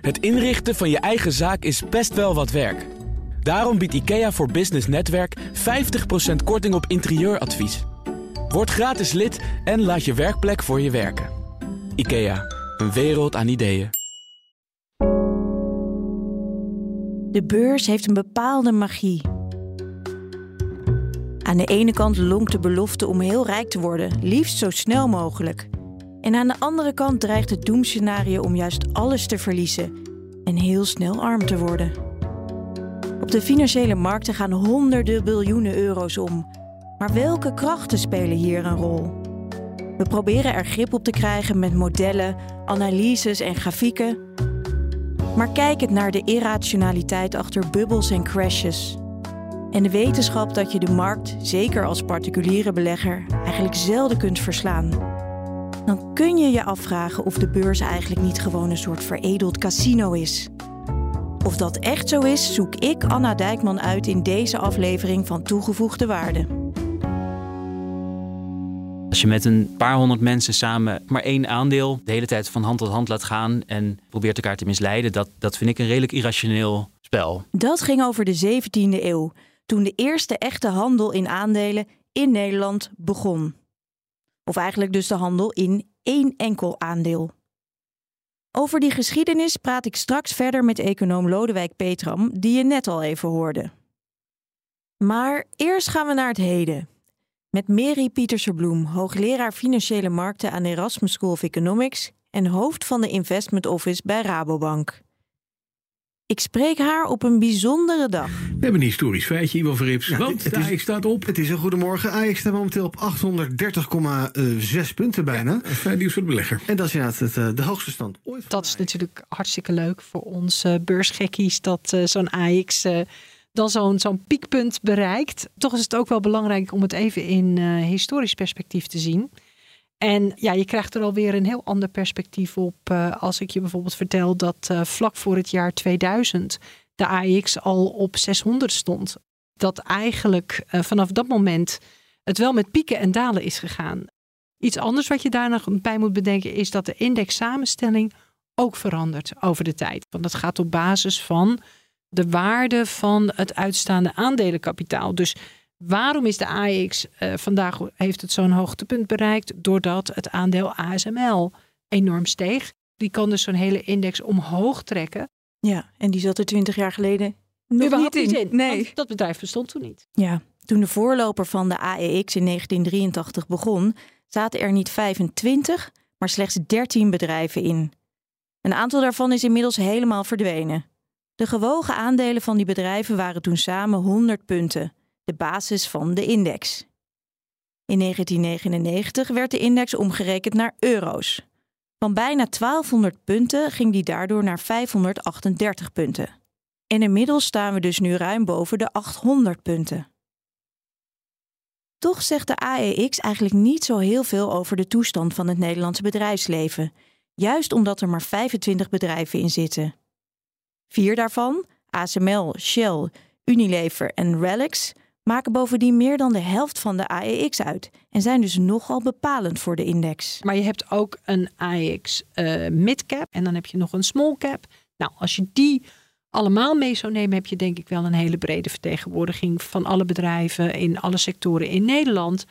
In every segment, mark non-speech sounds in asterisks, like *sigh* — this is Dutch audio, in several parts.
Het inrichten van je eigen zaak is best wel wat werk. Daarom biedt IKEA voor Business Netwerk 50% korting op interieuradvies. Word gratis lid en laat je werkplek voor je werken. IKEA, een wereld aan ideeën. De beurs heeft een bepaalde magie. Aan de ene kant lonkt de belofte om heel rijk te worden, liefst zo snel mogelijk. En aan de andere kant dreigt het doemscenario om juist alles te verliezen en heel snel arm te worden. Op de financiële markten gaan honderden biljoenen euro's om. Maar welke krachten spelen hier een rol? We proberen er grip op te krijgen met modellen, analyses en grafieken. Maar kijkend naar de irrationaliteit achter bubbels en crashes. En de wetenschap dat je de markt, zeker als particuliere belegger, eigenlijk zelden kunt verslaan. Dan kun je je afvragen of de beurs eigenlijk niet gewoon een soort veredeld casino is. Of dat echt zo is, zoek ik Anna Dijkman uit in deze aflevering van Toegevoegde Waarde. Als je met een paar honderd mensen samen maar één aandeel de hele tijd van hand tot hand laat gaan en probeert elkaar te misleiden, dat, dat vind ik een redelijk irrationeel spel. Dat ging over de 17e eeuw, toen de eerste echte handel in aandelen in Nederland begon. Of eigenlijk dus de handel in één enkel aandeel. Over die geschiedenis praat ik straks verder met econoom Lodewijk Petram, die je net al even hoorde. Maar eerst gaan we naar het heden. Met Mary Pieterserbloem, hoogleraar financiële markten aan Erasmus School of Economics en hoofd van de Investment Office bij Rabobank. Ik spreek haar op een bijzondere dag. We hebben een historisch feitje, Ivo Verrips. want het is- Ajax staat op. Het is een goedemorgen. Ajax staat momenteel op 830,6 punten bijna. Fijn nieuws voor de belegger. En dat is inderdaad het, eh, de hoogste stand ooit. Dat is natuurlijk hartstikke leuk voor ons eh, beursgekkies dat eh, zo'n AX eh, dan zo'n zo'n piekpunt bereikt. Toch is het ook wel belangrijk om het even in eh, historisch perspectief te zien. En ja, je krijgt er alweer een heel ander perspectief op eh, als ik je bijvoorbeeld vertel dat eh, vlak voor het jaar 2000 de AX al op 600 stond. Dat eigenlijk eh, vanaf dat moment het wel met pieken en dalen is gegaan. Iets anders wat je daar nog bij moet bedenken is dat de indexsamenstelling ook verandert over de tijd. Want dat gaat op basis van de waarde van het uitstaande aandelenkapitaal. Dus waarom is de AX eh, vandaag heeft het zo'n hoogtepunt bereikt? Doordat het aandeel ASML enorm steeg. Die kan dus zo'n hele index omhoog trekken. Ja, en die zat er twintig jaar geleden nog Überhaupt niet in. Nee. Dat bedrijf bestond toen niet. Ja, toen de voorloper van de AEX in 1983 begon, zaten er niet 25, maar slechts 13 bedrijven in. Een aantal daarvan is inmiddels helemaal verdwenen. De gewogen aandelen van die bedrijven waren toen samen 100 punten, de basis van de index. In 1999 werd de index omgerekend naar euro's. Van bijna 1200 punten ging die daardoor naar 538 punten. En inmiddels staan we dus nu ruim boven de 800 punten. Toch zegt de AEX eigenlijk niet zo heel veel over de toestand van het Nederlandse bedrijfsleven, juist omdat er maar 25 bedrijven in zitten. Vier daarvan, ASML, Shell, Unilever en Relics, maken bovendien meer dan de helft van de AEX uit en zijn dus nogal bepalend voor de index. Maar je hebt ook een AX eh midcap en dan heb je nog een small cap. Nou, als je die allemaal mee zou nemen, heb je denk ik wel een hele brede vertegenwoordiging van alle bedrijven in alle sectoren in Nederland.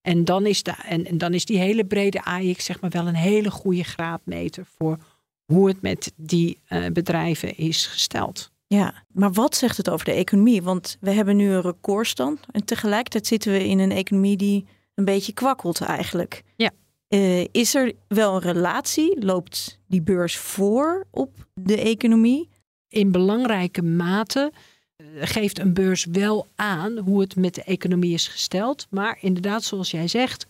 En dan is, de, en, dan is die hele brede AX zeg maar wel een hele goede graadmeter voor hoe het met die eh, bedrijven is gesteld. Ja, maar wat zegt het over de economie? Want we hebben nu een recordstand en tegelijkertijd zitten we in een economie die een beetje kwakkelt eigenlijk. Ja. Eh, is er wel een relatie? Loopt die beurs voor op de economie? in belangrijke mate eh, geeft een beurs wel aan hoe het met de economie is gesteld. Maar inderdaad, zoals jij zegt,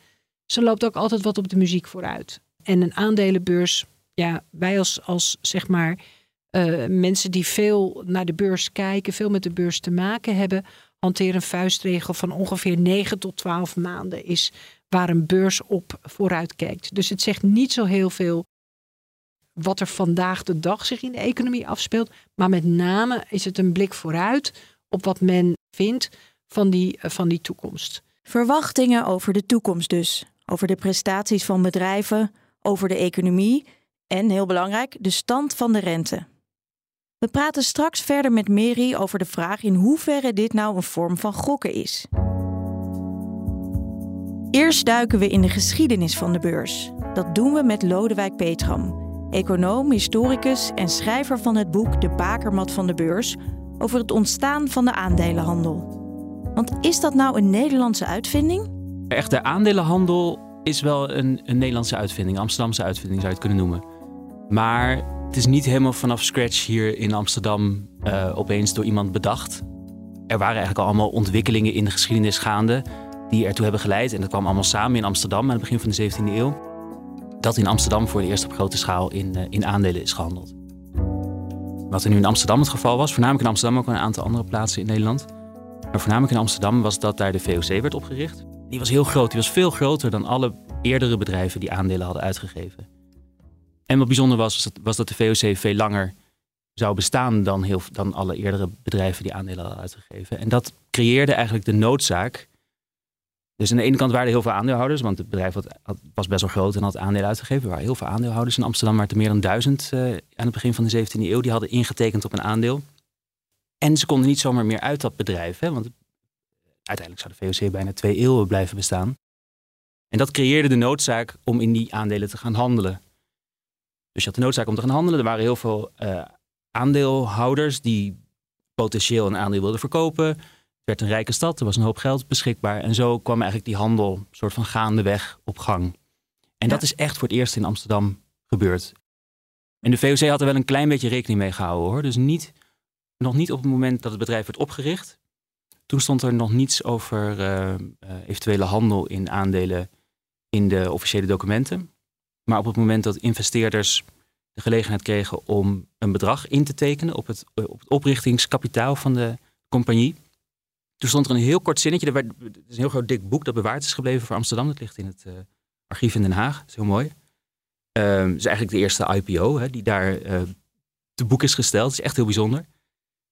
ze loopt ook altijd wat op de muziek vooruit. En een aandelenbeurs, ja, wij als, als zeg maar eh, mensen die veel naar de beurs kijken, veel met de beurs te maken hebben, hanteren een vuistregel van ongeveer 9 tot 12 maanden is waar een beurs op vooruit kijkt. Dus het zegt niet zo heel veel wat er vandaag de dag zich in de economie afspeelt. Maar met name is het een blik vooruit op wat men vindt van die, eh, van die toekomst. Verwachtingen over de toekomst dus. Over de prestaties van bedrijven, over de economie en, heel belangrijk, de stand van de rente. We praten straks verder met Mary over de vraag in hoeverre dit nou een vorm van gokken is. Eerst duiken we in de geschiedenis van de beurs. Dat doen we met Lodewijk Petram, econoom, historicus en schrijver van het boek De Bakermat van de Beurs over het ontstaan van de aandelenhandel. Want is dat nou een Nederlandse uitvinding? Echt, de aandelenhandel is wel een, een Nederlandse uitvinding, Amsterdamse uitvinding zou je het kunnen noemen. Maar het is niet helemaal vanaf scratch hier in Amsterdam uh, opeens door iemand bedacht. Er waren eigenlijk al allemaal ontwikkelingen in de geschiedenis gaande die ertoe hebben geleid. En dat kwam allemaal samen in Amsterdam aan het begin van de 17e eeuw. Dat in Amsterdam voor de eerste op grote schaal in, uh, in aandelen is gehandeld. Wat er nu in Amsterdam het geval was, voornamelijk in Amsterdam, ook een aantal andere plaatsen in Nederland. Maar voornamelijk in Amsterdam was dat daar de VOC werd opgericht. Die was heel groot, die was veel groter dan alle eerdere bedrijven die aandelen hadden uitgegeven. En wat bijzonder was, was dat, de VOC veel langer zou bestaan dan, heel, dan alle eerdere bedrijven die aandelen hadden uitgegeven. En dat creëerde eigenlijk de noodzaak. Dus aan de ene kant waren er heel veel aandeelhouders, want het bedrijf was best wel groot en had aandelen uitgegeven. Er waren heel veel aandeelhouders in Amsterdam, maar er meer dan duizend uh, aan het begin van de 17e eeuw. Die hadden ingetekend op een aandeel. En ze konden niet zomaar meer uit dat bedrijf, hè, want uiteindelijk zou de VOC bijna twee eeuwen blijven bestaan. En dat creëerde de noodzaak om in die aandelen te gaan handelen. Dus je had de noodzaak om te gaan handelen. Er waren heel veel uh, aandeelhouders die potentieel een aandeel wilden verkopen. Het werd een rijke stad, er was een hoop geld beschikbaar. En zo kwam eigenlijk die handel soort van gaandeweg op gang. En dat is echt voor het eerst in Amsterdam gebeurd. En de VOC had er wel een klein beetje rekening mee gehouden hoor. Dus niet, nog niet op het moment dat het bedrijf werd opgericht. Toen stond er nog niets over uh, eventuele handel in aandelen in de officiële documenten. Maar op het moment dat investeerders de gelegenheid kregen om een bedrag in te tekenen op het, op het oprichtingskapitaal van de compagnie. Toen stond er een heel kort zinnetje. Er werd, het is een heel groot dik boek dat bewaard is gebleven voor Amsterdam. Dat ligt in het uh, archief in Den Haag. Dat is heel mooi. Het is eigenlijk de eerste IPO hè, die daar uh, te boek is gesteld. Het is echt heel bijzonder.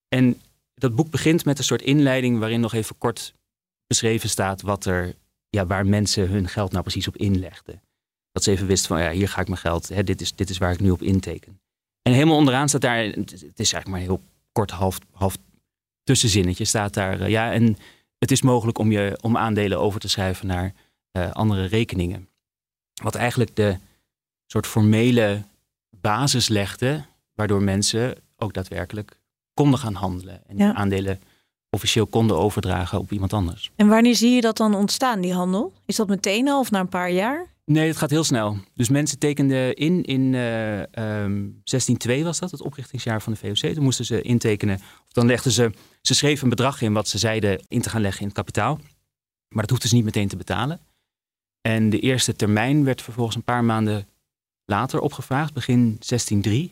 En dat boek begint met een soort inleiding waarin nog even kort beschreven staat wat er, ja, waar mensen hun geld nou precies op inlegden. Dat ze even wisten van ja, hier ga ik mijn geld, hè, dit, is, dit is waar ik nu op inteken. En helemaal onderaan staat daar, het is eigenlijk maar een heel kort half, half tussenzinnetje, staat daar. Uh, ja, en het is mogelijk om, je, om aandelen over te schrijven naar uh, andere rekeningen. Wat eigenlijk de soort formele basis legde, waardoor mensen ook daadwerkelijk konden gaan handelen. En ja. aandelen officieel konden overdragen op iemand anders. En wanneer zie je dat dan ontstaan, die handel? Is dat meteen al of na een paar jaar? Nee, het gaat heel snel. Dus mensen tekenden in, in uh, um, 1602 was dat, het oprichtingsjaar van de VOC. Toen moesten ze intekenen, of dan legden ze, ze schreven een bedrag in wat ze zeiden in te gaan leggen in het kapitaal. Maar dat hoefden ze niet meteen te betalen. En de eerste termijn werd vervolgens een paar maanden later opgevraagd, begin 1603.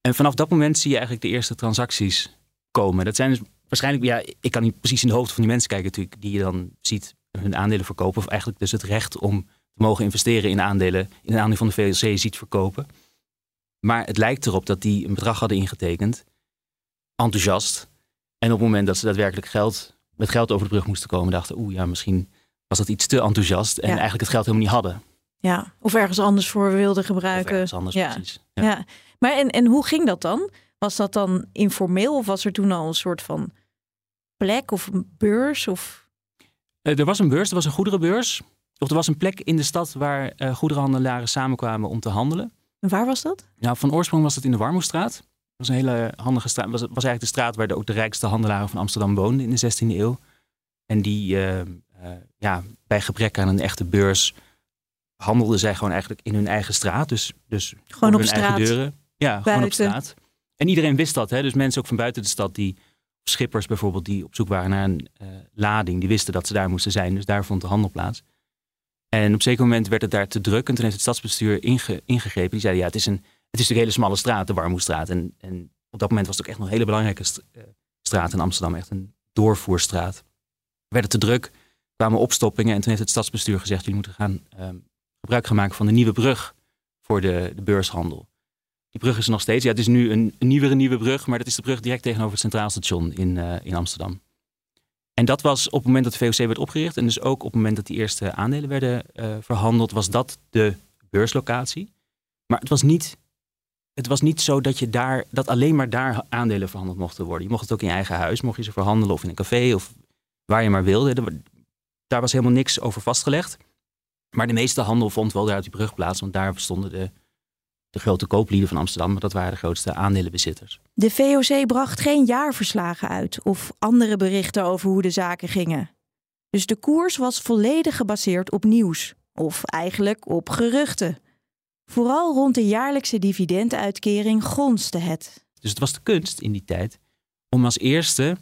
En vanaf dat moment zie je eigenlijk de eerste transacties komen. Dat zijn dus waarschijnlijk, ja, ik kan niet precies in de hoofd van die mensen kijken natuurlijk, die je dan ziet hun aandelen verkopen. Of eigenlijk dus het recht om te mogen investeren in aandelen, in een aandeel van de VLC ziet verkopen. Maar het lijkt erop dat die een bedrag hadden ingetekend, enthousiast. En op het moment dat ze daadwerkelijk geld, met geld over de brug moesten komen, dachten, oeh ja, misschien was dat iets te enthousiast en eigenlijk het geld helemaal niet hadden. Ja, of ergens anders voor wilden gebruiken. Of ergens anders, ja. precies. Ja. ja. Maar en, en hoe ging dat dan? Was dat dan informeel of was er toen al een soort van plek of een beurs? Of... Uh, er was een beurs, er was een goederenbeurs. Of er was een plek in de stad waar uh, goederenhandelaren samenkwamen om te handelen. En waar was dat? Nou, van oorsprong was dat in de Warmoestraat. Dat was een hele handige straat. Was, was eigenlijk de straat waar de, ook de rijkste handelaren van Amsterdam woonden in de 16e eeuw. En die, uh, ja, bij gebrek aan een echte beurs handelden zij gewoon eigenlijk in hun eigen straat. Dus, dus gewoon op hun straat. eigen deuren. Ja, buiten. gewoon op straat. En iedereen wist dat. Hè? Dus mensen ook van buiten de stad, die schippers bijvoorbeeld, die op zoek waren naar een uh, lading, die wisten dat ze daar moesten zijn. Dus daar vond de handel plaats. En op een zeker moment werd het daar te druk. En toen heeft het stadsbestuur inge, ingegrepen. Die zeiden, ja, het is, een, het is een hele smalle straat, de Warmoestraat. En, en op dat moment was het ook echt nog een hele belangrijke straat in Amsterdam. Echt een doorvoerstraat. Werd het te druk, kwamen opstoppingen. En toen heeft het stadsbestuur gezegd, jullie moeten gaan um, gebruik gaan maken van de nieuwe brug voor de, de beurshandel. Die brug is er nog steeds. Ja, het is nu een, een nieuwere nieuwe brug, maar dat is de brug direct tegenover het Centraal Station in, uh, in Amsterdam. En dat was op het moment dat de VOC werd opgericht en dus ook op het moment dat die eerste aandelen werden uh, verhandeld, was dat de beurslocatie. Maar het was niet het was niet zo dat, je daar, dat alleen maar daar aandelen verhandeld mochten worden. Je mocht het ook in je eigen huis, mocht je ze verhandelen of in een café of waar je maar wilde. Daar was helemaal niks over vastgelegd. Maar de meeste handel vond wel daar uit die brug plaats, want daar stonden de, de grote kooplieden van Amsterdam, dat waren de grootste aandelenbezitters. De VOC bracht geen jaarverslagen uit of andere berichten over hoe de zaken gingen. Dus de koers was volledig gebaseerd op nieuws, of eigenlijk op geruchten. Vooral rond de jaarlijkse dividenduitkering gonste het. Dus het was de kunst in die tijd om als eerste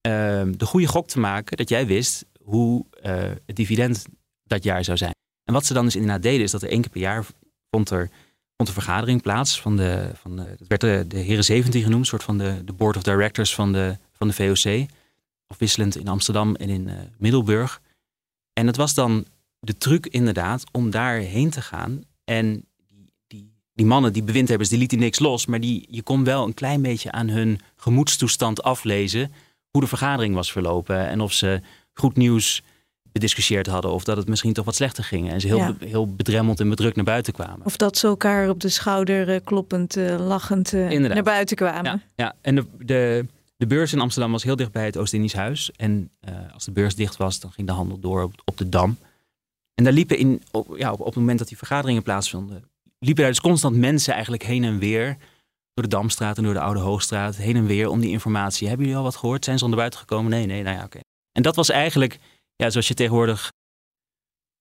ehm, de goede gok te maken dat jij wist hoe uh, het dividend dat jaar zou zijn. En wat ze dan dus inderdaad deden, is dat er één keer per jaar vond er, vond een vergadering plaats van de, van het werd de, de Heren 17 genoemd, soort van de, de board of directors van de, van de VOC. Afwisselend in Amsterdam en in uh, Middelburg. En het was dan de truc inderdaad om daarheen te gaan. En die, die, die mannen, die bewindhebbers, die lieten niks los. Maar die, je kon wel een klein beetje aan hun gemoedstoestand aflezen hoe de vergadering was verlopen. En of ze goed nieuws bediscussieerd hadden. Of dat het misschien toch wat slechter ging. En ze heel, heel bedremmeld en bedrukt naar buiten kwamen. Of dat ze elkaar op de schouder uh, kloppend, uh, lachend uh, naar buiten kwamen. Ja, ja. en de, de, de beurs in Amsterdam was heel dicht bij het Oost-Indisch Huis. En als de beurs dicht was, dan ging de handel door op, op de Dam. En daar liepen in, op, ja, op, op, het moment dat die vergaderingen plaatsvonden, liepen daar dus constant mensen eigenlijk heen en weer. Door de Damstraat en door de Oude Hoogstraat, heen en weer om die informatie. Hebben jullie al wat gehoord? Zijn ze onder buiten gekomen? Nee, nee, nou ja, oké. En dat was eigenlijk ja, zoals je tegenwoordig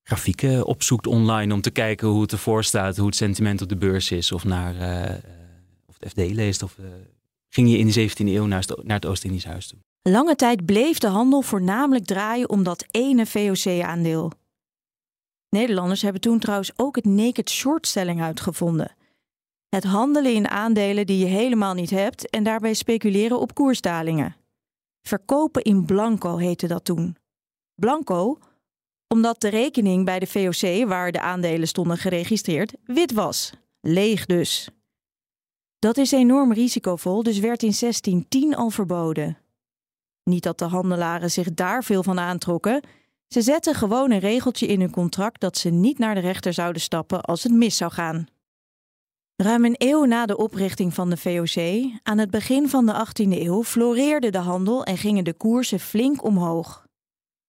grafieken opzoekt online om te kijken hoe het ervoor staat, hoe het sentiment op de beurs is, of naar uh, of het FD leest, of uh, ging je in de 17e eeuw naar, het Oost-Indisch huis toe. Lange tijd bleef de handel voornamelijk draaien om dat ene VOC-aandeel. Nederlanders hebben toen trouwens ook het naked short selling uitgevonden. Het handelen in aandelen die je helemaal niet hebt en daarbij speculeren op koersdalingen. Verkopen in blanco heette dat toen blanco, omdat de rekening bij de VOC, waar de aandelen stonden geregistreerd, wit was. Leeg dus. Dat is enorm risicovol, dus werd in 1610 al verboden. Niet dat de handelaren zich daar veel van aantrokken. Ze zetten gewoon een regeltje in hun contract dat ze niet naar de rechter zouden stappen als het mis zou gaan. Ruim een eeuw na de oprichting van de VOC, aan het begin van de 18e eeuw, floreerde de handel en gingen de koersen flink omhoog.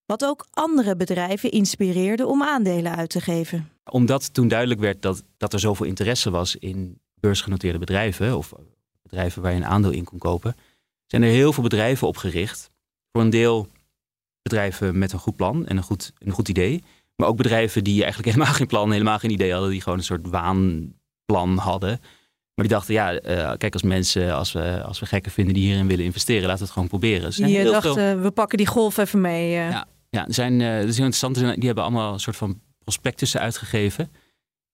Wat ook andere bedrijven inspireerde om aandelen uit te geven. Omdat toen duidelijk werd dat, dat er zoveel interesse was in beursgenoteerde bedrijven, of bedrijven waar je een aandeel in kon kopen, zijn er heel veel bedrijven opgericht. Voor een deel bedrijven met een goed plan en een goed, een goed idee. Maar ook bedrijven die eigenlijk *laughs* helemaal geen plan, helemaal geen idee hadden, die gewoon een soort waanplan hadden. Maar die dachten, ja, uh, kijk, als mensen, als we, als we gekken vinden die hierin willen investeren, laten we het gewoon proberen. Je dacht, we pakken die golf even mee. Uh. Ja, ja, er zijn, uh, is heel interessant. Die hebben allemaal een soort van prospectussen uitgegeven.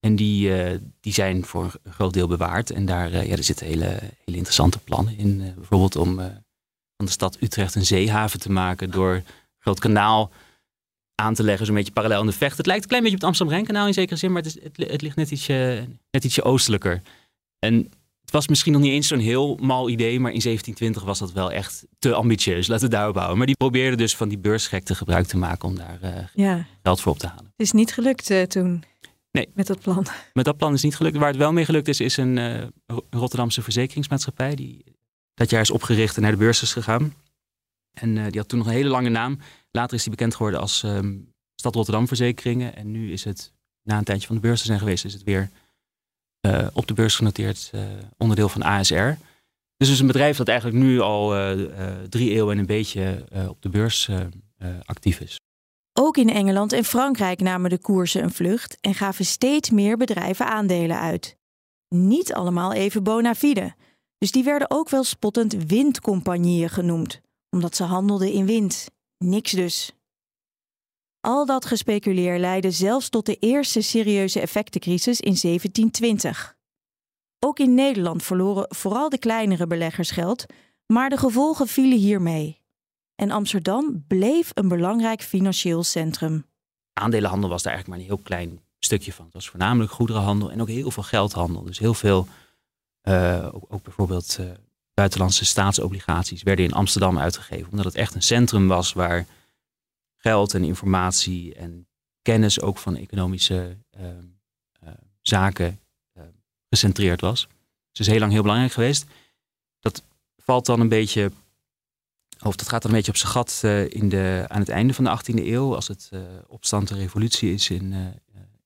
En die, uh, die zijn voor een groot deel bewaard. En daar uh, ja, er zitten hele, hele interessante plannen in. bijvoorbeeld om van de stad Utrecht een zeehaven te maken door een groot kanaal aan te leggen, zo'n beetje parallel aan de vecht. Het lijkt een klein beetje op het Amsterdam-Rijnkanaal in zekere zin, maar het, is, het, het ligt net ietsje, net ietsje oostelijker. En was misschien nog niet eens zo'n heel mal idee, maar in 1720 was dat wel echt te ambitieus. Laten we daarop houden. Maar die probeerden dus van die beursgekte gebruik te maken om daar uh, ja. geld voor op te halen. Het is niet gelukt uh, toen. Nee. Met dat plan. Met dat plan is niet gelukt. Waar het wel mee gelukt is, is een uh, Rotterdamse verzekeringsmaatschappij. Die dat jaar is opgericht en naar de beurs is gegaan. En die had toen nog een hele lange naam. Later is die bekend geworden als um, Stad Rotterdam Verzekeringen. En nu is het, na een tijdje van de beurs te zijn geweest, is het weer uh, op de beurs genoteerd uh, onderdeel van ASR. Dus het is een bedrijf dat eigenlijk nu al uh, drie eeuwen en een beetje op de beurs actief is. Ook in Engeland en Frankrijk namen de koersen een vlucht en gaven steeds meer bedrijven aandelen uit. Niet allemaal even bona fide, dus die werden ook wel spottend windcompagnieën genoemd, omdat ze handelden in wind. Niks dus. Al dat gespeculeer leidde zelfs tot de eerste serieuze effectencrisis in 1720. Ook in Nederland verloren vooral de kleinere beleggers geld, maar de gevolgen vielen hiermee. En Amsterdam bleef een belangrijk financieel centrum. Aandelenhandel was daar eigenlijk maar een heel klein stukje van. Het was voornamelijk goederenhandel en ook heel veel geldhandel. Dus heel veel, uh, ook, bijvoorbeeld uh, buitenlandse staatsobligaties werden in Amsterdam uitgegeven. Omdat het echt een centrum was waar geld en informatie en kennis ook van economische uh, uh, zaken uh, gecentreerd was. Ze is heel lang heel belangrijk geweest. Dat valt dan een beetje, of dat gaat dan een beetje op zijn gat uh, in de, aan het einde van de 18e eeuw, als het uh, opstand en revolutie is in,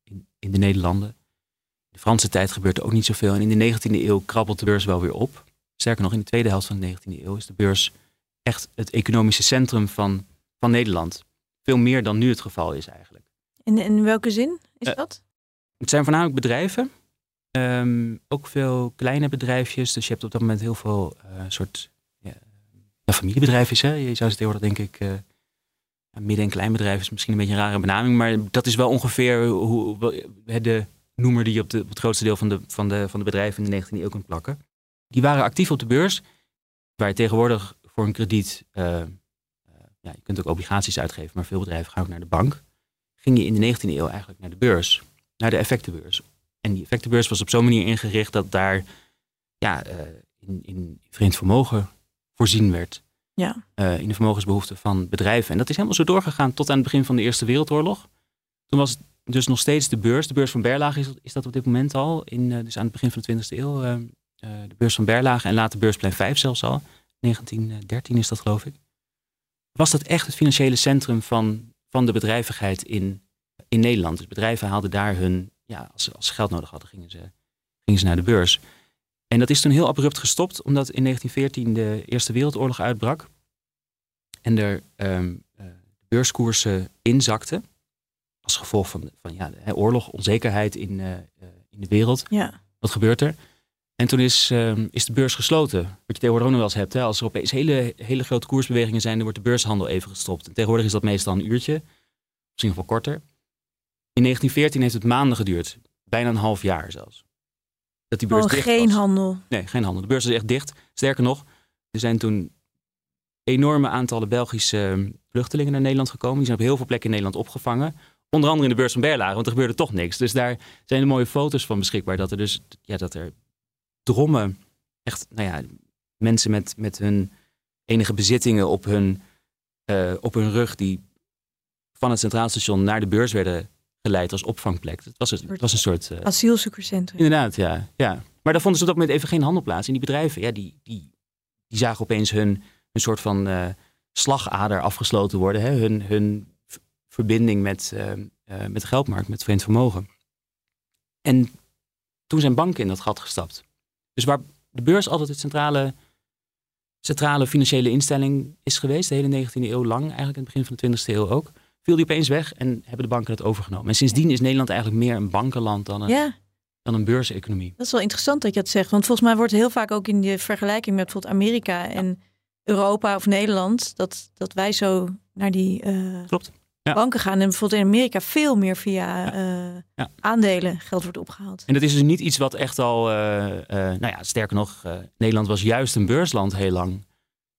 in, in, de Nederlanden. De Franse tijd gebeurt er ook niet zoveel. En in de 19e eeuw krabbelt de beurs wel weer op. Sterker nog, in de tweede helft van de 19e eeuw is de beurs echt het economische centrum van, van Nederland. Veel meer dan nu het geval is eigenlijk. In, in welke zin is dat? Het zijn voornamelijk bedrijven. Um, ook veel kleine bedrijfjes. Dus je hebt op dat moment heel veel uh, soort ja, familiebedrijfjes. Hè? Je zou ze tegenwoordig denk ik... Uh, midden- en kleinbedrijf is misschien een beetje een rare benaming. Maar dat is wel ongeveer hoe, de noemer die je op, de, op het grootste deel van de, van, de, van de bedrijven in de 19e eeuw kunt plakken. Die waren actief op de beurs. Waar je tegenwoordig voor een krediet... Uh, ja, je kunt ook obligaties uitgeven. Maar veel bedrijven gaan ook naar de bank. Ging je in de 19e eeuw eigenlijk naar de beurs. Naar de effectenbeurs en die effectenbeurs was op zo'n manier ingericht dat daar ja, uh, in, in vreemd vermogen voorzien werd. Ja. Uh, in de vermogensbehoeften van bedrijven. En dat is helemaal zo doorgegaan tot aan het begin van de Eerste Wereldoorlog. Toen was het dus nog steeds de beurs. De beurs van Berlage is, is dat op dit moment al. In, uh, dus aan het begin van de 20e eeuw. de beurs van Berlage en later beursplein 5 zelfs al. 1913 is dat geloof ik. Was dat echt het financiële centrum van, van de bedrijvigheid in, in Nederland. Dus bedrijven haalden daar hun ja, als, als ze geld nodig hadden, gingen ze, gingen ze naar de beurs. En dat is toen heel abrupt gestopt, omdat in 1914 de Eerste Wereldoorlog uitbrak. En er um, uh, beurskoersen inzakten. Als gevolg van, van ja, de, oorlog, onzekerheid in, uh, in de wereld. Ja. Wat gebeurt er? En toen is, um, is de beurs gesloten. Wat je tegenwoordig ook nog wel eens hebt. Hè? Als er opeens hele, hele grote koersbewegingen zijn, dan wordt de beurshandel even gestopt. En tegenwoordig is dat meestal een uurtje. Misschien wel korter. In 1914 heeft het maanden geduurd. Bijna een half jaar zelfs. Dat die beurs oh, dicht geen was. handel. Nee, geen handel. De beurs is echt dicht. Sterker nog, er zijn toen enorme aantallen Belgische ehm, vluchtelingen naar Nederland gekomen. Die zijn op heel veel plekken in Nederland opgevangen. Onder andere in de beurs van Berlage, want er gebeurde toch niks. Dus daar zijn er mooie foto's van beschikbaar. Dat er dus, ja, dat er drommen, echt, nou ja, mensen met, met hun enige bezittingen op hun, uh, op hun rug, die van het Centraal Station naar de beurs werden geleid als opvangplek. Het was, het was een soort... Uh, Asielzoekerscentrum. Inderdaad, ja, ja. Maar daar vonden ze op dat moment even geen handel plaats. En die bedrijven, ja, die, die, die zagen opeens hun een soort van uh, slagader afgesloten worden. Hè? Hun, hun verbinding met, uh, met de geldmarkt, met vreemd vermogen. En toen zijn banken in dat gat gestapt. Dus waar de beurs altijd het centrale, centrale financiële instelling is geweest, de hele 19e eeuw lang, eigenlijk in het begin van de 20e eeuw ook viel die opeens weg en hebben de banken het overgenomen. En sindsdien is Nederland eigenlijk meer een bankenland dan een, ja. dan een beurseconomie. Dat is wel interessant dat je dat zegt. Want volgens mij wordt heel vaak ook in de vergelijking met bijvoorbeeld Amerika en Europa of Nederland, dat, dat wij zo naar die uh, Klopt. Ja. banken gaan. En bijvoorbeeld in Amerika veel meer via ja. Uh, ja. aandelen geld wordt opgehaald. En dat is dus niet iets wat echt al, uh, nou ja, sterker nog, Nederland was juist een beursland heel lang.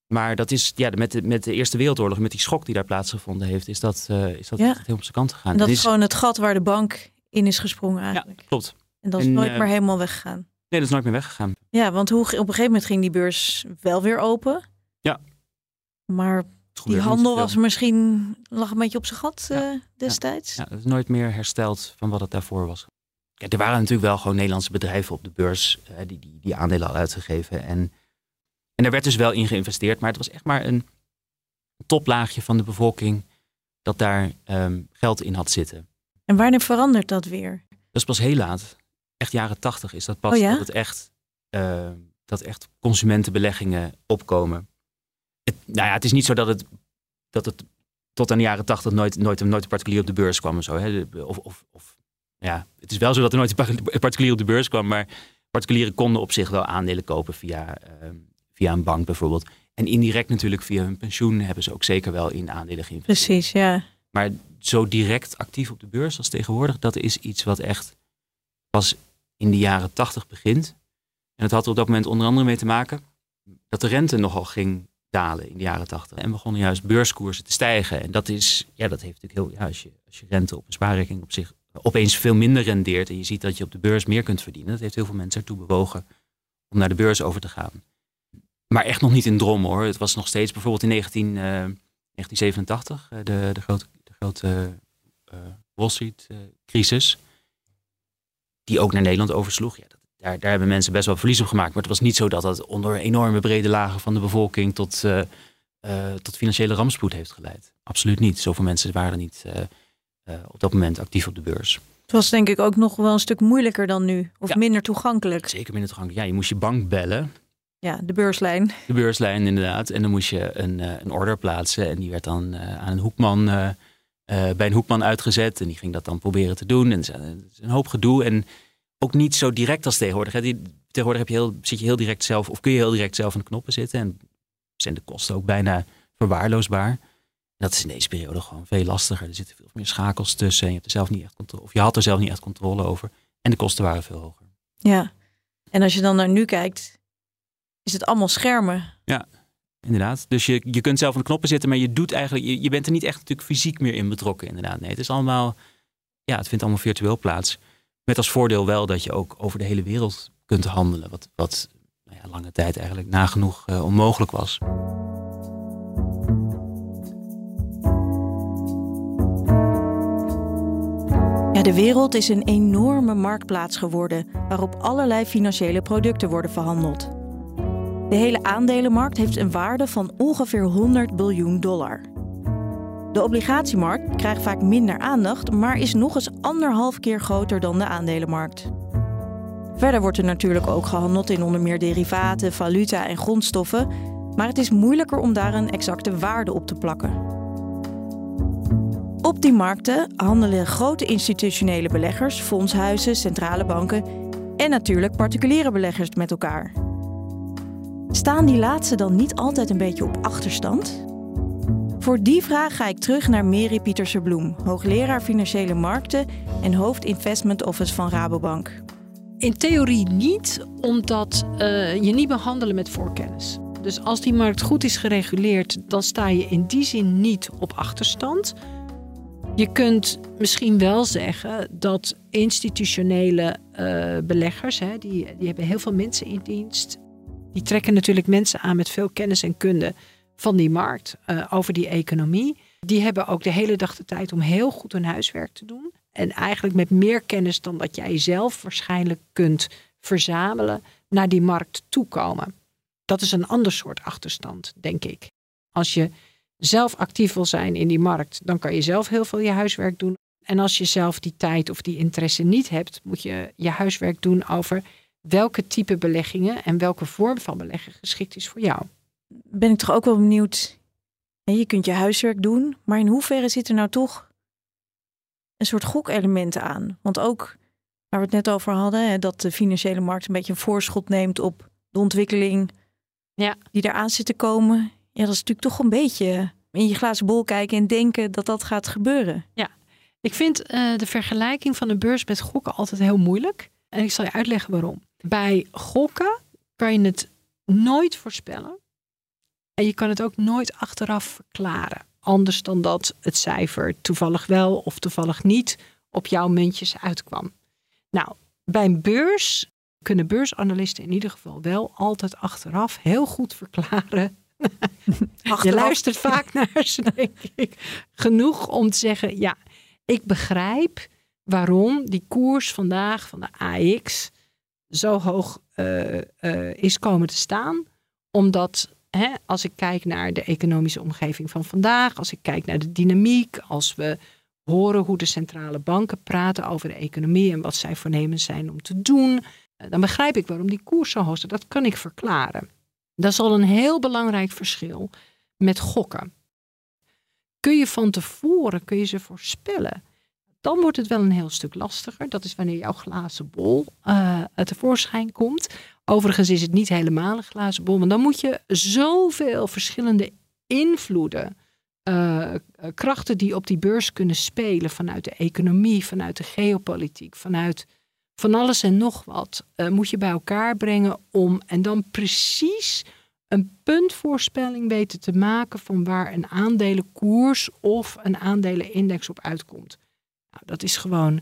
Maar dat is ja, met, de, met de Eerste Wereldoorlog, met die schok die daar plaatsgevonden heeft, is dat, is dat ja. heel op zijn kant gegaan. En dat is is gewoon het gat waar de bank in is gesprongen eigenlijk. Ja, klopt. En dat is en, nooit meer helemaal weggegaan. Nee, dat is nooit meer weggegaan. Ja, want hoe, op een gegeven moment ging die beurs wel weer open. Ja. Maar die handel was misschien, lag een beetje op zijn gat ja. uh, destijds. Ja, het is nooit meer hersteld van wat het daarvoor was. Ja, er waren natuurlijk wel gewoon Nederlandse bedrijven op de beurs die, die, die aandelen hadden uitgegeven. En en er werd dus wel in geïnvesteerd, maar het was echt maar een toplaagje van de bevolking dat daar um, geld in had zitten. En wanneer verandert dat weer? Dat is pas heel laat. Echt jaren tachtig is dat pas oh dat het echt, uh, dat echt consumentenbeleggingen opkomen. Het, nou ja, het is niet zo dat het, dat het tot aan de jaren tachtig nooit, nooit, nooit een particulier op de beurs kwam. Zo, hè? Of, of, of, ja, het is wel zo dat er nooit een particulier op de beurs kwam, maar particulieren konden op zich wel aandelen kopen via, uh, via een bank bijvoorbeeld. En indirect natuurlijk via hun pensioen hebben ze ook zeker wel in aandelen geïnvesteerd. Precies, ja. Maar zo direct actief op de beurs als tegenwoordig, dat is iets wat echt pas in de jaren tachtig begint. En het had er op dat moment onder andere mee te maken dat de rente nogal ging dalen in de jaren tachtig. En begonnen juist beurskoersen te stijgen. En dat is, ja, dat heeft natuurlijk heel, ja, als je, als je rente op een spaarrekening op zich opeens veel minder rendeert en je ziet dat je op de beurs meer kunt verdienen, dat heeft heel veel mensen ertoe bewogen om naar de beurs over te gaan. Maar echt nog niet in drom hoor. Het was nog steeds bijvoorbeeld in 19, uh, 1987, uh, de, de grote, de grote uh, Wall Street crisis, die ook naar Nederland oversloeg. Ja, daar, daar hebben mensen best wel verlies op gemaakt. Maar het was niet zo dat dat onder enorme brede lagen van de bevolking tot, uh, uh, tot financiële rampspoed heeft geleid. Absoluut niet. Zoveel mensen waren niet uh, op dat moment actief op de beurs. Het was denk ik ook nog wel een stuk moeilijker dan nu. Of Ja. minder toegankelijk. Zeker minder toegankelijk. Ja, je moest je bank bellen. Ja, de beurslijn. De beurslijn inderdaad. En dan moest je een, eh, een order plaatsen. En die werd dan eh, aan een hoekman, eh, eh, bij een hoekman uitgezet. En die ging dat dan proberen te doen. En het is een hoop gedoe. En ook niet zo direct als tegenwoordig. hè. Die, tegenwoordig heb je heel, zit je heel direct zelf, of kun je heel direct zelf aan de knoppen zitten. En zijn de kosten ook bijna verwaarloosbaar. En dat is in deze periode gewoon veel lastiger. Er zitten veel meer schakels tussen. En je hebt er zelf niet echt controle. Of je had er zelf niet echt controle over. En de kosten waren veel hoger. Ja. En als je dan naar nu kijkt, is het allemaal schermen. Inderdaad. Dus je, je kunt zelf aan de knoppen zitten, maar je doet eigenlijk, je, je bent er niet echt natuurlijk fysiek meer in betrokken. Inderdaad. Nee, het is allemaal, ja, het vindt allemaal virtueel plaats. Met als voordeel wel dat je ook over de hele wereld kunt handelen. Wat, wat nou ja, lange tijd eigenlijk nagenoeg eh, onmogelijk was. Ja, de wereld is een enorme marktplaats geworden waarop allerlei financiële producten worden verhandeld. De hele aandelenmarkt heeft een waarde van ongeveer 100 biljoen dollar. De obligatiemarkt krijgt vaak minder aandacht, maar is nog eens anderhalf keer groter dan de aandelenmarkt. Verder wordt er natuurlijk ook gehandeld in onder meer derivaten, valuta en grondstoffen, maar het is moeilijker om daar een exacte waarde op te plakken. Op die markten handelen grote institutionele beleggers, fondshuizen, centrale banken en natuurlijk particuliere beleggers met elkaar. Staan die laatste dan niet altijd een beetje op achterstand? Voor die vraag ga ik terug naar Mary Pieterse Bloem, hoogleraar financiële markten en hoofd Investment Office van Rabobank. In theorie niet, omdat eh, je niet mag handelen met voorkennis. Dus als die markt goed is gereguleerd, dan sta je in die zin niet op achterstand. Je kunt misschien wel zeggen dat institutionele eh, beleggers, hè, die, die hebben heel veel mensen in dienst. Die trekken natuurlijk mensen aan met veel kennis en kunde van die markt eh, over die economie. Die hebben ook de hele dag de tijd om heel goed hun huiswerk te doen. En eigenlijk met meer kennis dan dat jij zelf waarschijnlijk kunt verzamelen, naar die markt toekomen. Dat is een ander soort achterstand, denk ik. Als je zelf actief wil zijn in die markt, dan kan je zelf heel veel je huiswerk doen. En als je zelf die tijd of die interesse niet hebt, moet je je huiswerk doen over welke type beleggingen en welke vorm van beleggen geschikt is voor jou. Ben ik toch ook wel benieuwd. Je kunt je huiswerk doen, maar in hoeverre zit er nou toch een soort gokelement aan? Want ook waar we het net over hadden, hè, dat de financiële markt een beetje een voorschot neemt op de ontwikkeling Ja. die eraan zit te komen. Ja, dat is natuurlijk toch een beetje in je glazen bol kijken en denken dat dat gaat gebeuren. Ik vind eh, de vergelijking van een beurs met gokken altijd heel moeilijk. En ik zal je uitleggen waarom. Bij gokken kan je het nooit voorspellen. En je kan het ook nooit achteraf verklaren. Anders dan dat het cijfer toevallig wel of toevallig niet op jouw muntjes uitkwam. Nou, bij een beurs kunnen beursanalisten in ieder geval wel altijd achteraf heel goed verklaren *laughs* je luistert vaak *laughs* naar ze, denk ik. Genoeg om te zeggen, ja, ik begrijp waarom die koers vandaag van de AX zo hoog eh, eh, is komen te staan. Omdat hè, als ik kijk naar de economische omgeving van vandaag, als ik kijk naar de dynamiek, als we horen hoe de centrale banken praten over de economie en wat zij voornemens zijn om te doen, eh, dan begrijp ik waarom die koers zo hoog. Dat kan ik verklaren. Dat is al een heel belangrijk verschil met gokken. Kun je van tevoren kun je ze voorspellen? Dan wordt het wel een heel stuk lastiger. Dat is wanneer jouw glazen bol eh tevoorschijn komt. Overigens is het niet helemaal een glazen bol, want dan moet je zoveel verschillende invloeden, eh, eh, krachten die op die beurs kunnen spelen vanuit de economie, vanuit de geopolitiek, vanuit van alles en nog wat, moet je bij elkaar brengen om en dan precies een puntvoorspelling weten te maken van waar een aandelenkoers of een aandelenindex op uitkomt. Nou, dat is gewoon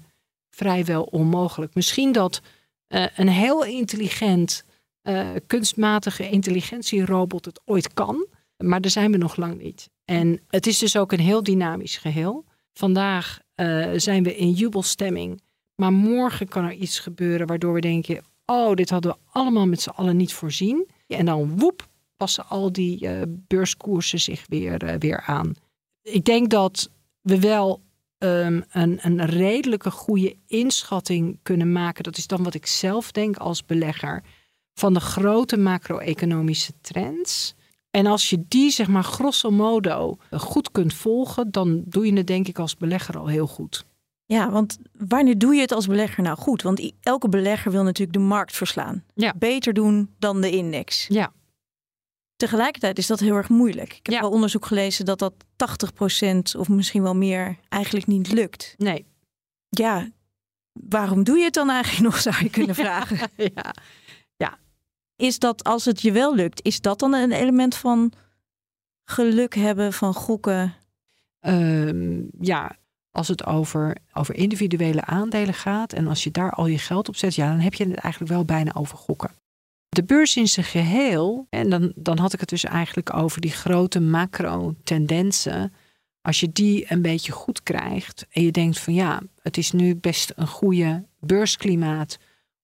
vrijwel onmogelijk. Misschien dat eh, een heel intelligent, eh, kunstmatige intelligentierobot het ooit kan, maar daar zijn we nog lang niet. En het is dus ook een heel dynamisch geheel. Vandaag eh, zijn we in jubelstemming, maar morgen kan er iets gebeuren waardoor we denken: oh, dit hadden we allemaal met z'n allen niet voorzien. En dan woep, passen al die beurskoersen zich weer, weer aan. Ik denk dat we wel um, een, een redelijke goede inschatting kunnen maken. Dat is dan wat ik zelf denk als belegger. Van de grote macro-economische trends. En als je die, zeg maar, grosso modo goed kunt volgen, dan doe je het denk ik als belegger al heel goed. Ja, want wanneer doe je het als belegger nou goed? Want elke belegger wil natuurlijk de markt verslaan. Ja. Beter doen dan de index. Ja. Tegelijkertijd is dat heel erg moeilijk. Ik heb Ja. wel onderzoek gelezen dat dat 80% of misschien wel meer eigenlijk niet lukt. Nee. Ja, waarom doe je het dan eigenlijk *laughs* nog, zou je kunnen vragen. *laughs* ja. Is dat als het je wel lukt, is dat dan een element van geluk hebben, van gokken? Ehm, ja, als het over, over individuele aandelen gaat en als je daar al je geld op zet, ja, dan heb je het eigenlijk wel bijna over gokken. De beurs in zijn geheel, en dan, dan had ik het dus eigenlijk over die grote macro-tendensen. Als je die een beetje goed krijgt en je denkt van ja, het is nu best een goede beursklimaat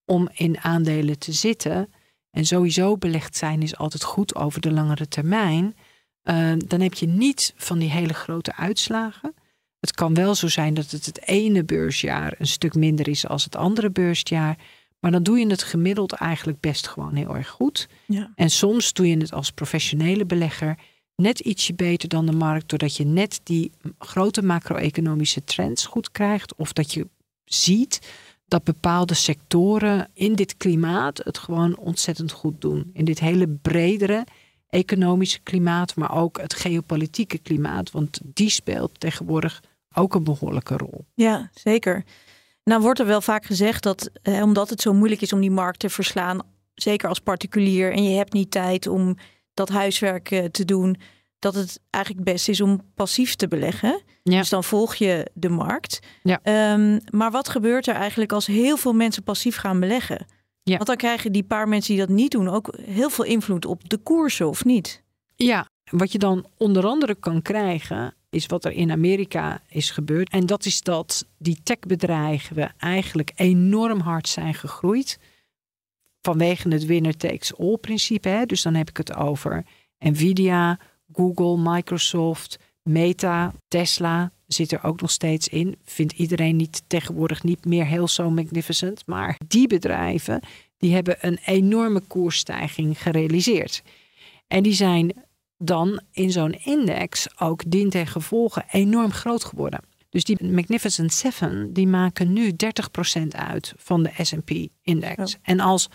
om in aandelen te zitten. En sowieso belegd zijn is altijd goed over de langere termijn. Uh, dan heb je niet van die hele grote uitslagen. Het kan wel zo zijn dat het het ene beursjaar een stuk minder is als het andere beursjaar. Maar dan doe je het gemiddeld eigenlijk best gewoon heel erg goed. Ja. En soms doe je het als professionele belegger net ietsje beter dan de markt, doordat je net die grote macro-economische trends goed krijgt. Of dat je ziet dat bepaalde sectoren in dit klimaat het gewoon ontzettend goed doen. In dit hele bredere economische klimaat, maar ook het geopolitieke klimaat. Want die speelt tegenwoordig ook een behoorlijke rol. Ja, zeker. Nou wordt er wel vaak gezegd dat eh, omdat het zo moeilijk is om die markt te verslaan, zeker als particulier, en je hebt niet tijd om dat huiswerk eh, te doen, dat het eigenlijk best is om passief te beleggen. Ja. Dus dan volg je de markt. Ja. Um, maar wat gebeurt er eigenlijk als heel veel mensen passief gaan beleggen? Ja. Want dan krijgen die paar mensen die dat niet doen ook heel veel invloed op de koersen, of niet? Ja, wat je dan onder andere kan krijgen, is wat er in Amerika is gebeurd. En dat is dat die techbedrijven eigenlijk enorm hard zijn gegroeid. Vanwege het winner takes all principe. Hè? Dus dan heb ik het over Nvidia, Google, Microsoft, Meta, Tesla zit er ook nog steeds in. Vindt iedereen niet tegenwoordig niet meer heel zo magnificent. Maar die bedrijven die hebben een enorme koersstijging gerealiseerd. En die zijn dan in zo'n index ook dien ten gevolge enorm groot geworden. Dus die Magnificent Seven die maken nu 30% uit van de S&P-index. Oh. En als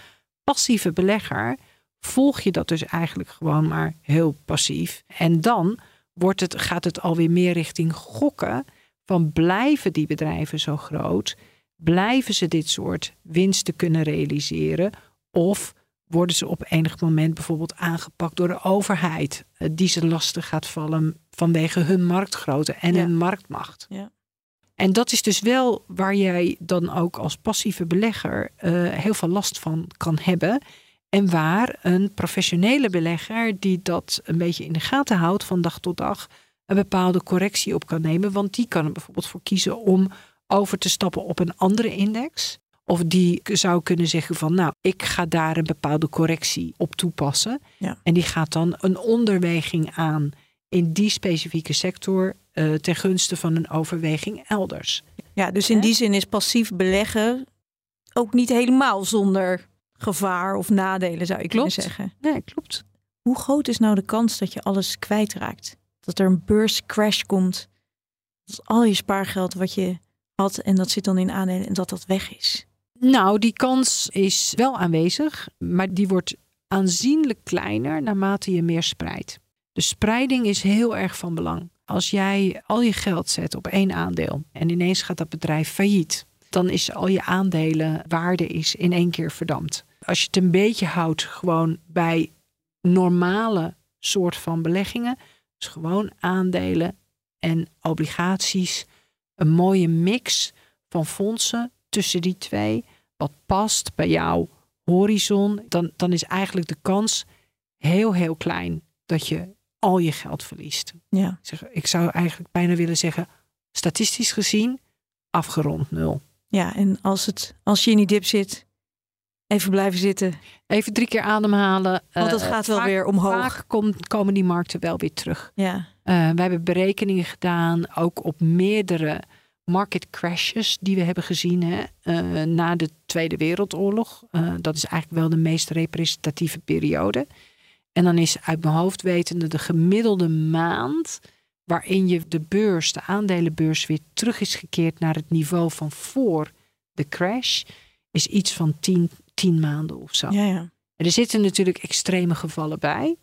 passieve belegger volg je dat dus eigenlijk gewoon maar heel passief. En dan wordt het, gaat het alweer meer richting gokken. Van blijven die bedrijven zo groot? Blijven ze dit soort winsten kunnen realiseren? Of worden ze op enig moment bijvoorbeeld aangepakt door de overheid, eh, die ze lastig gaat vallen vanwege hun marktgrootte en Ja. hun marktmacht. Ja. En dat is dus wel waar jij dan ook als passieve belegger eh, heel veel last van kan hebben. En waar een professionele belegger die dat een beetje in de gaten houdt van dag tot dag, een bepaalde correctie op kan nemen. Want die kan er bijvoorbeeld voor kiezen om over te stappen op een andere index. Of die zou kunnen zeggen van nou, ik ga daar een bepaalde correctie op toepassen. Ja. En die gaat dan een onderweging aan in die specifieke sector eh, ten gunste van een overweging elders. Ja, dus in die zin is passief beleggen ook niet helemaal zonder gevaar of nadelen, zou je kunnen zeggen. Nee, klopt. Hoe groot is nou de kans dat je alles kwijtraakt? Dat er een beurscrash komt, dat al je spaargeld wat je had en dat zit dan in aandelen en dat dat weg is. Nou, die kans is wel aanwezig, maar die wordt aanzienlijk kleiner naarmate je meer spreidt. De spreiding is heel erg van belang. Als jij al je geld zet op één aandeel en ineens gaat dat bedrijf failliet, dan is al je aandelenwaarde is in één keer verdampt. Als je het een beetje houdt gewoon bij normale soort van beleggingen, dus gewoon aandelen en obligaties, een mooie mix van fondsen tussen die twee, wat past bij jouw horizon, dan, dan is eigenlijk de kans heel, heel klein dat je al je geld verliest. Ja, Ik zou eigenlijk bijna willen zeggen, statistisch gezien, afgerond nul. ja en als, het, als je in die dip zit, Even blijven zitten. Even drie keer ademhalen. Want het Eh, gaat wel vaak- weer omhoog. Vaak komt- komen die markten wel weer terug. Ja. Eh, wij hebben berekeningen gedaan, ook op meerdere market crashes die we hebben gezien hè, eh, na de Tweede Wereldoorlog. Eh, dat is eigenlijk wel de meest representatieve periode. En dan is uit mijn hoofd wetende de gemiddelde maand waarin je de beurs, de aandelenbeurs, weer terug is gekeerd naar het niveau van voor de crash, is iets van tien, tien maanden of zo. Ja, ja. En er zitten natuurlijk extreme gevallen bij.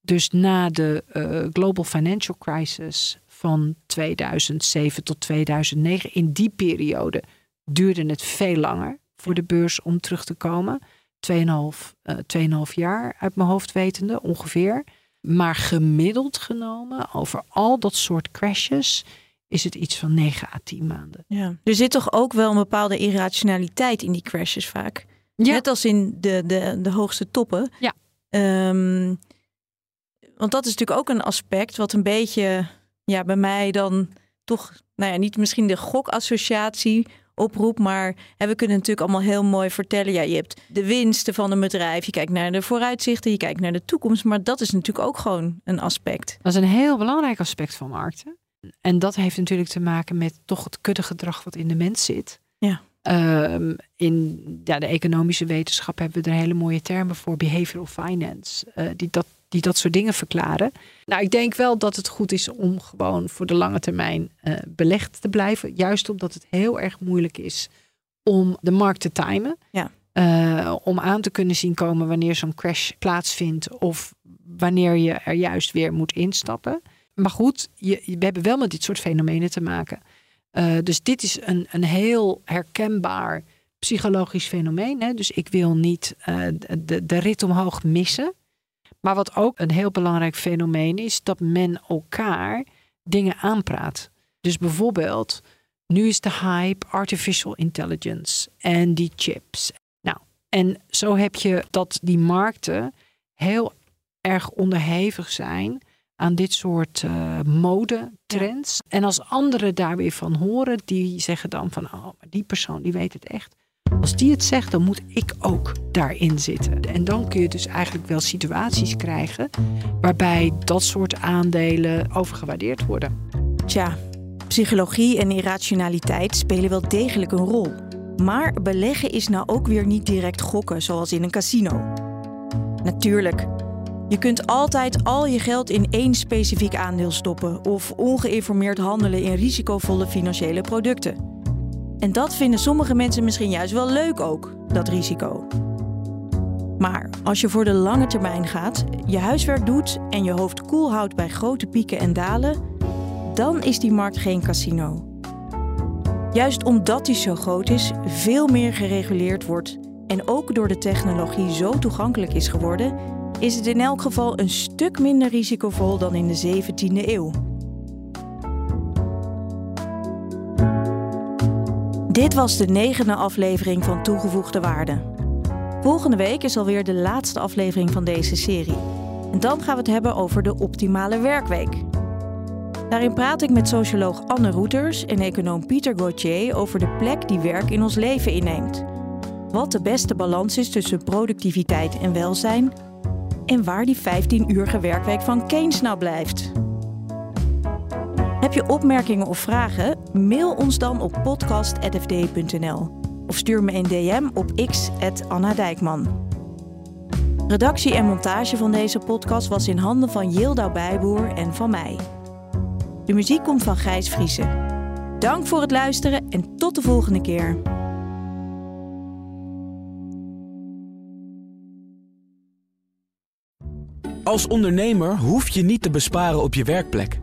Dus na de eh, Global Financial Crisis van 2007 tot 2009, in die periode duurde het veel langer voor de beurs om terug te komen. 2,5 eh, 2,5 jaar uit mijn hoofd wetende ongeveer. Maar gemiddeld genomen over al dat soort crashes is het iets van 9 à 10 maanden. ja. Er zit toch ook wel een bepaalde irrationaliteit in die crashes vaak. Ja. Net als in de, de, de hoogste toppen. Ja. Ehm, want dat is natuurlijk ook een aspect wat een beetje ja, bij mij dan toch, nou ja, niet misschien de gokassociatie oproept, maar hè, we kunnen natuurlijk allemaal heel mooi vertellen. Ja, je hebt de winsten van een bedrijf, je kijkt naar de vooruitzichten, je kijkt naar de toekomst, maar dat is natuurlijk ook gewoon een aspect. Dat is een heel belangrijk aspect van markten. En dat heeft natuurlijk te maken met toch het kuddegedrag wat in de mens zit. Ja. Ehm, in ja, de economische wetenschap hebben we er hele mooie termen voor, behavioral finance, eh, die, dat, die dat soort dingen verklaren. Nou, ik denk wel dat het goed is om gewoon voor de lange termijn eh, belegd te blijven. Juist omdat het heel erg moeilijk is om de markt te timen. Ja. Eh, om aan te kunnen zien komen wanneer zo'n crash plaatsvindt of wanneer je er juist weer moet instappen. Maar goed, je, we hebben wel met dit soort fenomenen te maken. Eh, dus dit is een, een heel herkenbaar psychologisch fenomeen. Hè? Dus ik wil niet de, de rit omhoog missen. Maar wat ook een heel belangrijk fenomeen is, dat men elkaar dingen aanpraat. Dus bijvoorbeeld, nu is de hype artificial intelligence en die chips. Nou, en zo heb je dat die markten heel erg onderhevig zijn aan dit soort eh modetrends. En als anderen daar weer van horen, die zeggen dan van, oh, maar die persoon die weet het echt. Als die het zegt, dan moet ik ook daarin zitten. En dan kun je dus eigenlijk wel situaties krijgen waarbij dat soort aandelen overgewaardeerd worden. Tja, psychologie en irrationaliteit spelen wel degelijk een rol. Maar beleggen is nou ook weer niet direct gokken, zoals in een casino. Natuurlijk, je kunt altijd al je geld in één specifiek aandeel stoppen of ongeïnformeerd handelen in risicovolle financiële producten. En dat vinden sommige mensen misschien juist wel leuk ook, dat risico. Maar als je voor de lange termijn gaat, je huiswerk doet en je hoofd koel houdt bij grote pieken en dalen, dan is die markt geen casino. Juist omdat die zo groot is, veel meer gereguleerd wordt en ook door de technologie zo toegankelijk is geworden, is het in elk geval een stuk minder risicovol dan in de 17e eeuw. Dit was de negende aflevering van Toegevoegde Waarde. Volgende week is alweer de laatste aflevering van deze serie. En dan gaan we het hebben over de optimale werkweek. Daarin praat ik met socioloog Anne Roeters en econoom Pieter Gauthier over de plek die werk in ons leven inneemt. Wat de beste balans is tussen productiviteit en welzijn. En waar die 15-uurige werkweek van Keynes nou blijft. Heb je opmerkingen of vragen? Mail ons dan op podcast.fd.nl of stuur me een DM op x@anna Dijkman. Redactie en montage van deze podcast was in handen van Yilda Bijboer en van mij. De muziek komt van Gijs Vriezen. Dank voor het luisteren en tot de volgende keer. Als ondernemer hoef je niet te besparen op je werkplek.